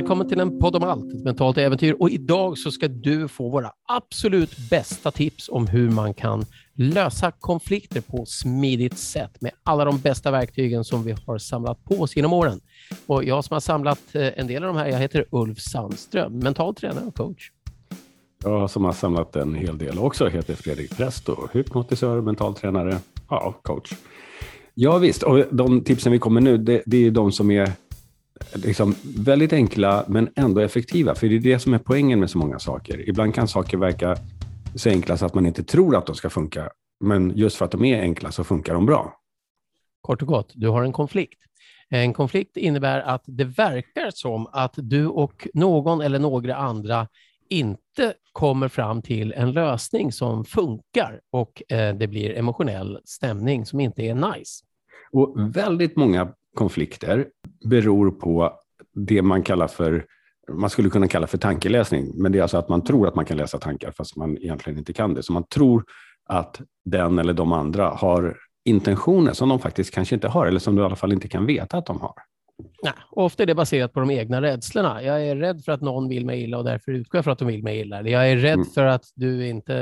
Välkommen till en podd om allt, ett mentalt äventyr. Och idag så ska du få våra absolut bästa tips om hur man kan lösa konflikter på smidigt sätt med alla de bästa verktygen som vi har samlat på oss genom åren. Och jag som har samlat eh, en del av de här, jag heter Ulf Sandström, mental tränare och coach. Jag som har samlat en hel del också heter Fredrik Presto, hypnotisör, mental tränare, ja, coach. Ja visst, och de tipsen vi kommer nu, det, det är de som är liksom väldigt enkla men ändå effektiva. För det är det som är poängen med så många saker. Ibland kan saker verka så enkla så att man inte tror att de ska funka. Men just för att de är enkla så funkar de bra. Kort och gott, du har en konflikt. En konflikt innebär att det verkar som att du och någon eller några andra inte kommer fram till en lösning som funkar och eh, det blir emotionell stämning som inte är nice. Och väldigt många konflikter beror på det man kallar för man skulle kunna kalla för tankeläsning, men det är alltså att man tror att man kan läsa tankar fast man egentligen inte kan det. Så man tror att den eller de andra har intentioner som de faktiskt kanske inte har, eller som du i alla fall inte kan veta att de har. Nej, ofta är det baserat på de egna rädslorna. Jag är rädd för att någon vill mig illa och därför utgår jag från att de vill mig illa. Eller jag är rädd mm. för att du inte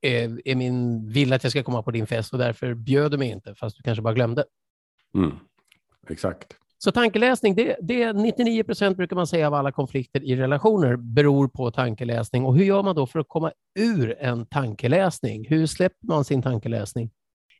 är, är, min, vill att jag ska komma på din fest och därför bjöd du mig inte, fast du kanske bara glömde. Mm. Exakt. Så tankeläsning, det, det 99 procent brukar man säga av alla konflikter i relationer beror på tankeläsning. Och hur gör man då för att komma ur en tankeläsning? Hur släpper man sin tankeläsning?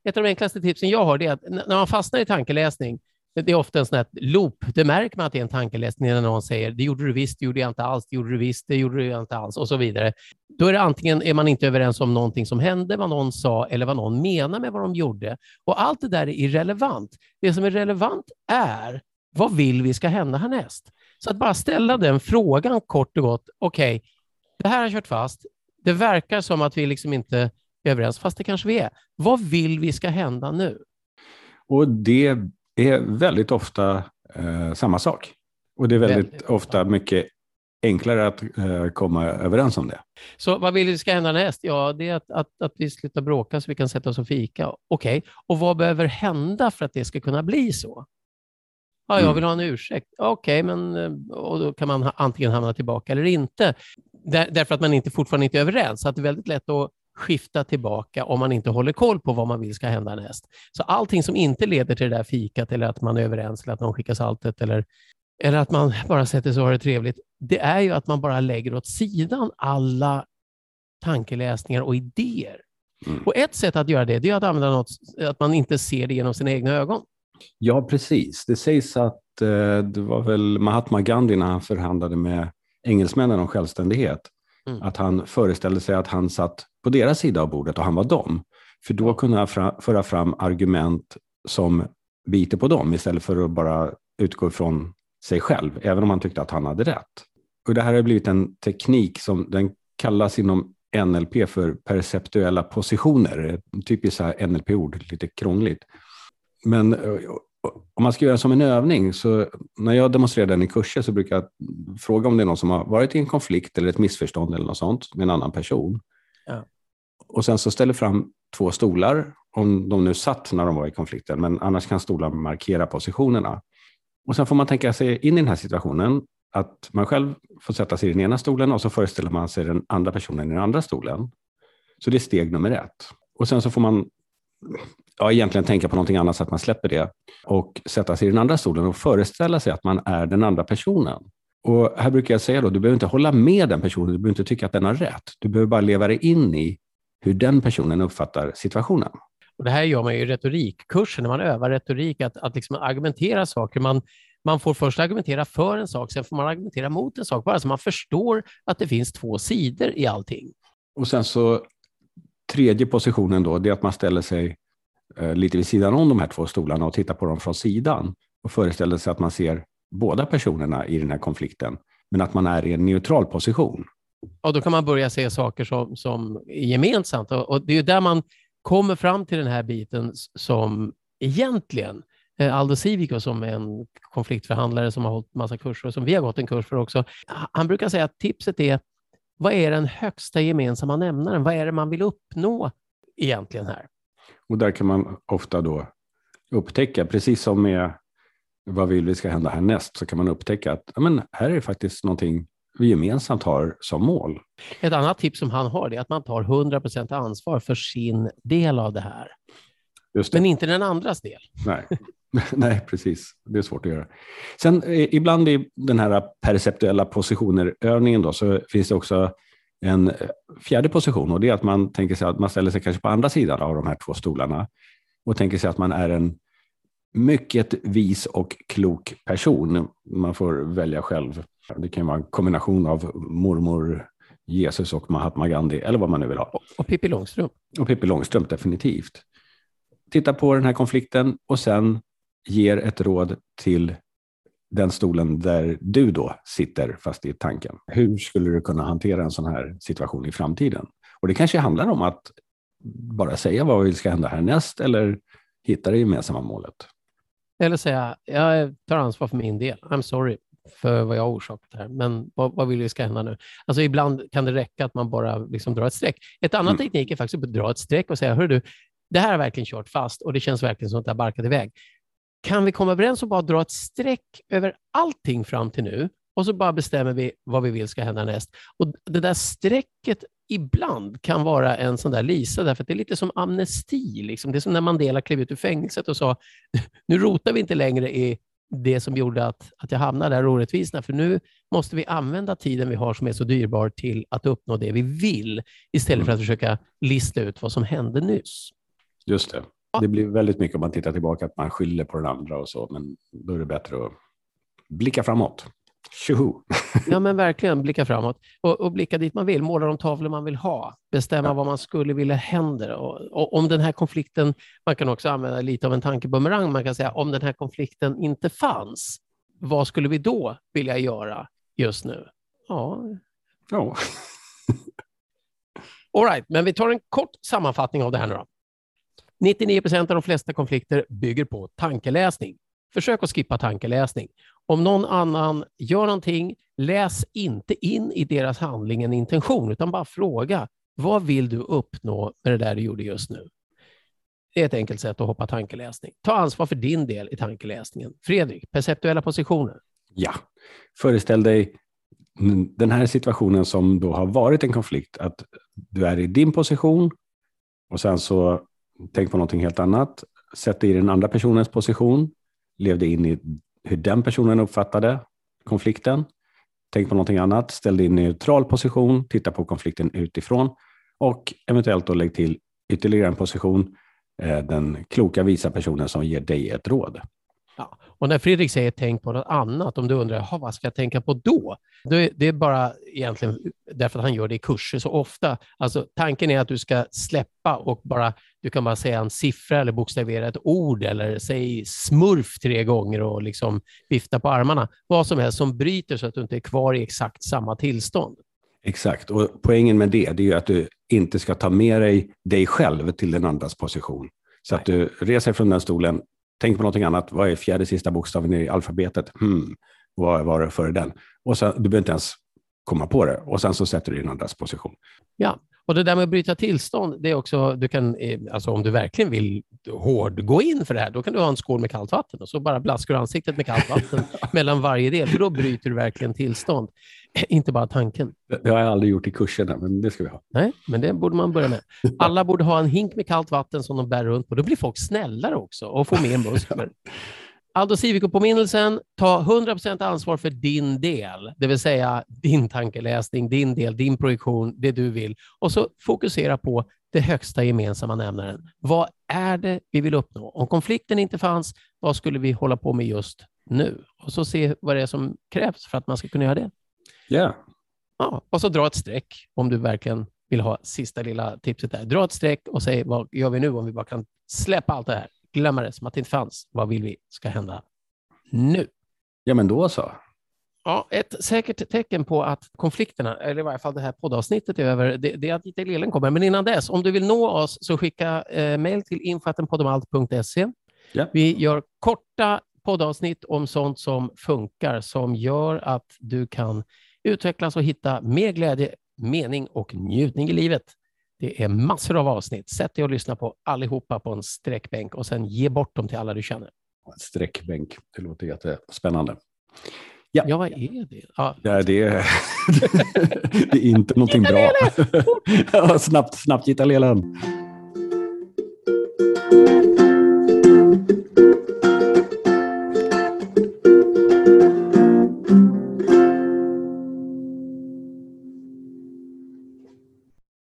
Ett av de enklaste tipsen jag har är att när man fastnar i tankeläsning, det är ofta en sån här loop. Det märker man att det är en tankeläsning när någon säger det gjorde du visst, det gjorde jag inte alls, det gjorde du visst, det gjorde du inte alls och så vidare. Då är det antingen är man inte överens om någonting som hände, vad någon sa eller vad någon menar med vad de gjorde. Och allt det där är irrelevant. Det som är relevant är vad vill vi ska hända härnäst? Så att bara ställa den frågan kort och gott. Okej, okay, det här har kört fast. Det verkar som att vi liksom inte är överens, fast det kanske vi är. Vad vill vi ska hända nu? Och det är väldigt ofta eh, samma sak. Och det är väldigt, väldigt ofta mycket enklare att eh, komma överens om det. Så vad vill vi ska hända näst? Ja, det är att, att, att vi slutar bråka så vi kan sätta oss och fika. Okej, okay. och vad behöver hända för att det ska kunna bli så? Ja, jag mm. vill ha en ursäkt. Okej, okay, men eh, och då kan man antingen hamna tillbaka eller inte. Där, därför att man inte fortfarande inte är överens. Så att det är väldigt lätt att skifta tillbaka om man inte håller koll på vad man vill ska hända näst. Så allting som inte leder till det där fikat eller att man är överens eller att någon skickar saltet eller, eller att man bara sätter sig och har det trevligt, det är ju att man bara lägger åt sidan alla tankeläsningar och idéer. Mm. Och ett sätt att göra det, det är att använda något, att man inte ser det genom sina egna ögon. Ja, precis. Det sägs att eh, det var väl Mahatma Gandhi när han förhandlade med engelsmännen om självständighet, mm. att han föreställde sig att han satt på deras sida av bordet och han var dem. För då kunde han fra, föra fram argument som biter på dem istället för att bara utgå ifrån sig själv, även om han tyckte att han hade rätt. Och det här har blivit en teknik som den kallas inom NLP för perceptuella positioner. Typiskt NLP-ord, lite krångligt. Men eh, om man ska göra som en övning, så när jag demonstrerar den i kurser så brukar jag fråga om det är någon som har varit i en konflikt eller ett missförstånd eller något sånt med en annan person. Ja. Och sen så ställer fram två stolar, om de nu satt när de var i konflikten, men annars kan stolar markera positionerna. Och sen får man tänka sig in i den här situationen, att man själv får sätta sig i den ena stolen och så föreställer man sig den andra personen i den andra stolen. Så det är steg nummer ett. Och sen så får man ja, egentligen tänka på någonting annat så att man släpper det och sätta sig i den andra stolen och föreställa sig att man är den andra personen. Och här brukar jag säga då, du behöver inte hålla med den personen, du behöver inte tycka att den har rätt. Du behöver bara leva dig in i hur den personen uppfattar situationen. Och det här gör man ju i retorikkursen, när man övar retorik, att, att liksom argumentera saker. Man, man får först argumentera för en sak, sen får man argumentera mot en sak, bara så man förstår att det finns två sidor i allting. Och sen så tredje positionen då, det är att man ställer sig eh, lite vid sidan om de här två stolarna och tittar på dem från sidan och föreställer sig att man ser båda personerna i den här konflikten, men att man är i en neutral position. Och då kan man börja se saker som, som är gemensamt och, och det är där man kommer fram till den här biten som egentligen eh, Aldo Civico som är en konfliktförhandlare som har hållit massa kurser och som vi har gått en kurs för också. Han brukar säga att tipset är vad är den högsta gemensamma nämnaren? Vad är det man vill uppnå egentligen här? Och där kan man ofta då upptäcka, precis som med vad vill vi ska hända härnäst, så kan man upptäcka att ja, men här är faktiskt någonting vi gemensamt har som mål. Ett annat tips som han har är att man tar 100 procent ansvar för sin del av det här. Det. Men inte den andras del. Nej. Nej, precis. Det är svårt att göra. Sen ibland i den här perceptuella positioner-övningen då, så finns det också en fjärde position och det är att man tänker sig att man ställer sig kanske på andra sidan av de här två stolarna och tänker sig att man är en mycket vis och klok person. Man får välja själv. Det kan vara en kombination av mormor Jesus och Mahatma Gandhi eller vad man nu vill ha. Och Pippi Långstrump. Och Pippi Långstrump, definitivt. Titta på den här konflikten och sen ger ett råd till den stolen där du då sitter fast i tanken. Hur skulle du kunna hantera en sån här situation i framtiden? Och det kanske handlar om att bara säga vad vi ska hända härnäst eller hitta det gemensamma målet. Eller säga, jag tar ansvar för min del. I'm sorry för vad jag har orsakat här, men vad, vad vill vi ska hända nu? Alltså ibland kan det räcka att man bara liksom drar ett streck. Ett annat mm. teknik är faktiskt att dra ett streck och säga, hör du, det här har verkligen kört fast och det känns verkligen som att det har barkat iväg. Kan vi komma överens och bara dra ett streck över allting fram till nu och så bara bestämmer vi vad vi vill ska hända näst. Och Det där strecket ibland kan vara en sån där lisa, därför att det är lite som amnesti. Liksom. Det är som när Mandela klev ut ur fängelset och sa, nu rotar vi inte längre i det som gjorde att, att jag hamnade där orättvisorna, för nu måste vi använda tiden vi har som är så dyrbar till att uppnå det vi vill, istället för att försöka lista ut vad som hände nyss. Just det. Det blir väldigt mycket om man tittar tillbaka att man skyller på den andra och så, men då är det bättre att blicka framåt. Tjoho! ja, men verkligen blicka framåt och, och, blicka dit man vill, måla de tavlor man vill ha, bestämma ja. vad man skulle vilja händer. Och, och, om den här konflikten, man kan också använda lite av en tankebumerang, man kan säga om den här konflikten inte fanns, vad skulle vi då vilja göra just nu? Ja. Ja. All right, men vi tar en kort sammanfattning av det här nu då. 99 procent av de flesta konflikter bygger på tankeläsning. Försök att skippa tankeläsning. Om någon annan gör någonting, läs inte in i deras handling en intention, utan bara fråga. Vad vill du uppnå med det där du gjorde just nu? Det är ett enkelt sätt att hoppa tankeläsning. Ta ansvar för din del i tankeläsningen. Fredrik, perceptuella positioner. Ja, föreställ dig den här situationen som då har varit en konflikt, att du är i din position och sen så tänk på någonting helt annat, sätt dig i den andra personens position, lev dig in i hur den personen uppfattade konflikten. Tänk på någonting annat, ställ dig i neutral position, titta på konflikten utifrån och eventuellt då lägg till ytterligare en position, eh, den kloka visa personen som ger dig ett råd. Ja. Och när Fredrik säger tänk på något annat, om du undrar vad ska jag tänka på då? Det är bara egentligen därför att han gör det i kurser så ofta. Alltså, tanken är att du ska släppa och bara, du kan bara säga en siffra eller bokstavera ett ord eller säg smurf tre gånger och liksom vifta på armarna. Vad som helst som bryter så att du inte är kvar i exakt samma tillstånd. Exakt, och poängen med det, det är att du inte ska ta med dig dig själv till den andras position. Så att du reser från den stolen, tänk på någonting annat. Vad är fjärde sista bokstaven i alfabetet? Hmm, vad var det före den? Och sen, du behöver inte ens komma på det. Och sen så sätter du i en andras position. Ja, och det där med att bryta tillstånd, det är också, du kan, eh, alltså om du verkligen vill hård gå in för det här, då kan du ha en skål med kallt vatten och så bara blaskar du ansiktet med kallt vatten mellan varje del, för då bryter du verkligen tillstånd. Inte bara tanken. Det har jag aldrig gjort i kurserna, men det ska vi ha. Nej, men det borde man börja med. Alla borde ha en hink med kallt vatten som de bär runt på. Då blir folk snällare också och får mer muskler. Aldo Civico-påminnelsen, ta 100% ansvar för din del, det vill säga din tankeläsning, din del, din projektion, det du vill. Och så fokusera på det högsta gemensamma nämnaren. Vad är det vi vill uppnå? Om konflikten inte fanns, vad skulle vi hålla på med just nu? Och så se vad det är som krävs för att man ska kunna göra det. Yeah. Ja, och så dra ett streck om du verkligen vill ha sista lilla tipset där. Dra ett streck och säg vad gör vi nu om vi bara kan släppa allt det här? Glömma det som att det inte fanns. Vad vill vi ska hända nu? Ja, men då så. Ja, ett säkert tecken på att konflikterna, eller i varje fall det här poddavsnittet är över, det, det är att Dieter Lelen kommer. Men innan dess, om du vill nå oss så skicka eh, mejl till infoatenpoddomalt.se. Ja. Vi gör korta poddavsnitt om sånt som funkar, som gör att du kan utvecklas och hitta mer glädje, mening och njutning i livet. Det är massor av avsnitt. Sätt dig och lyssna på allihopa på en sträckbänk och sen ge bort dem till alla du känner. Sträckbänk, det låter jättespännande. Ja, ja vad är det? Ja. ja det, är, det är inte någonting bra. snabbt, snabbt, Gitalelen.